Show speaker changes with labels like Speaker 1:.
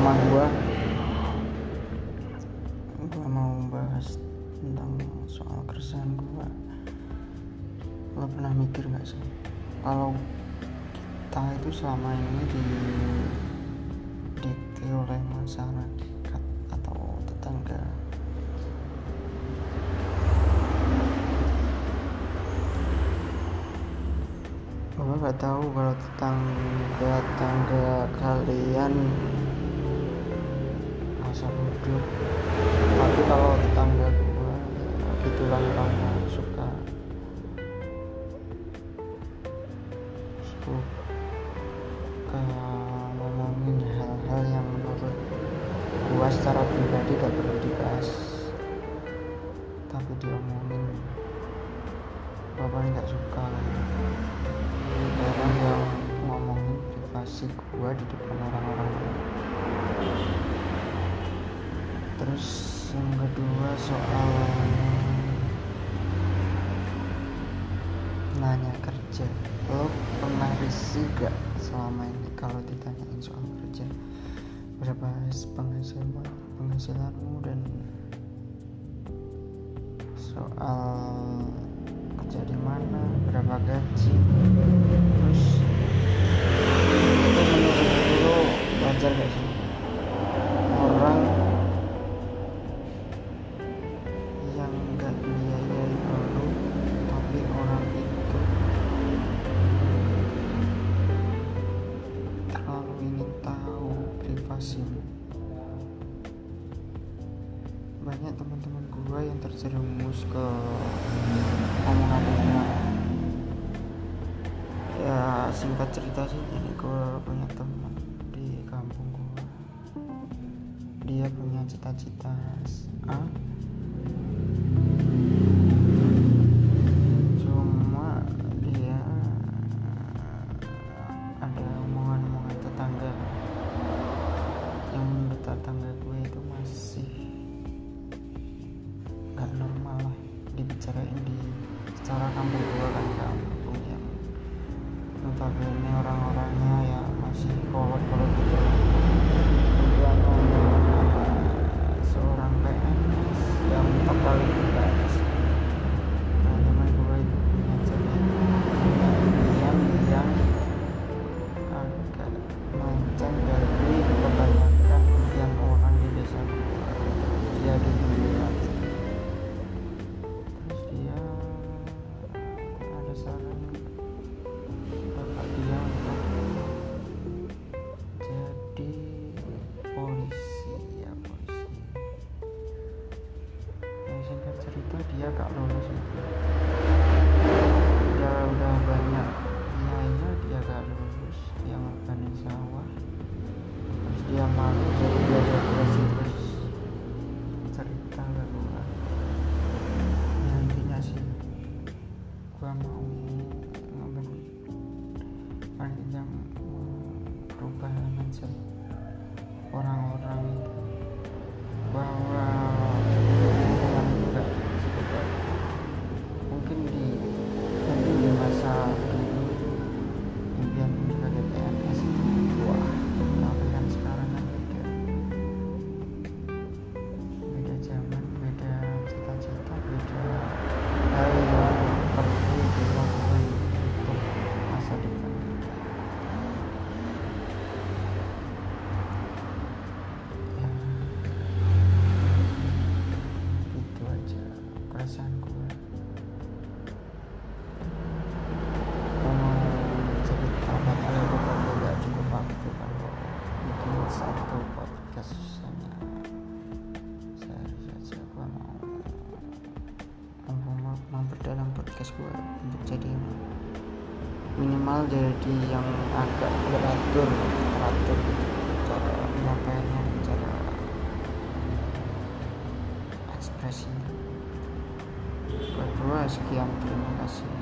Speaker 1: gua gua mau bahas tentang soal keresahan gua. Lo pernah mikir gak sih kalau kita itu selama ini di dikte oleh masyarakat atau tetangga? Bapak gak tahu kalau tetangga-tetangga kalian bodoh tapi kalau tetangga gua ya gitulah orang suka. Suka ngomongin hal-hal yang menurut gua secara pribadi gak perlu dibahas. Tapi diomongin bapak ini gak suka. Orang yang ngomongin privasi gua di depan orang-orang terus yang kedua soal nanya kerja. Lo pernah risih gak selama ini kalau ditanyain soal kerja? Berapa penghasilan penghasilanmu dan soal kerja di mana? Berapa gaji? Terus banyak teman-teman gua yang terjerumus ke omongan-omongan. Ya singkat cerita sih ini gua punya teman di kampung gua. Dia punya cita-cita A. Cuma dia ada omongan-omongan tetangga. Yang menurut tetangga gue itu masih dibicarain di secara kampung gue kan kampung yang notabene orang-orangnya ya masih kolot-kolot gitu dia ngomong sama seorang PNS yang empat kali PNS teman gue itu ngajarin yang yang agak mancing dia gak lulus itu dia udah banyak nilainya dia gak lulus dia ngapain sawah terus dia malu jadi dia depresi terus cerita ke gua. Ya intinya sih gua mau ngomong paling yang merubah mindset orang-orang podcast gue untuk jadi minimal jadi yang agak beratur teratur gitu. Cara penyampaiannya cara ekspresinya. Kedua sekian. Terima kasih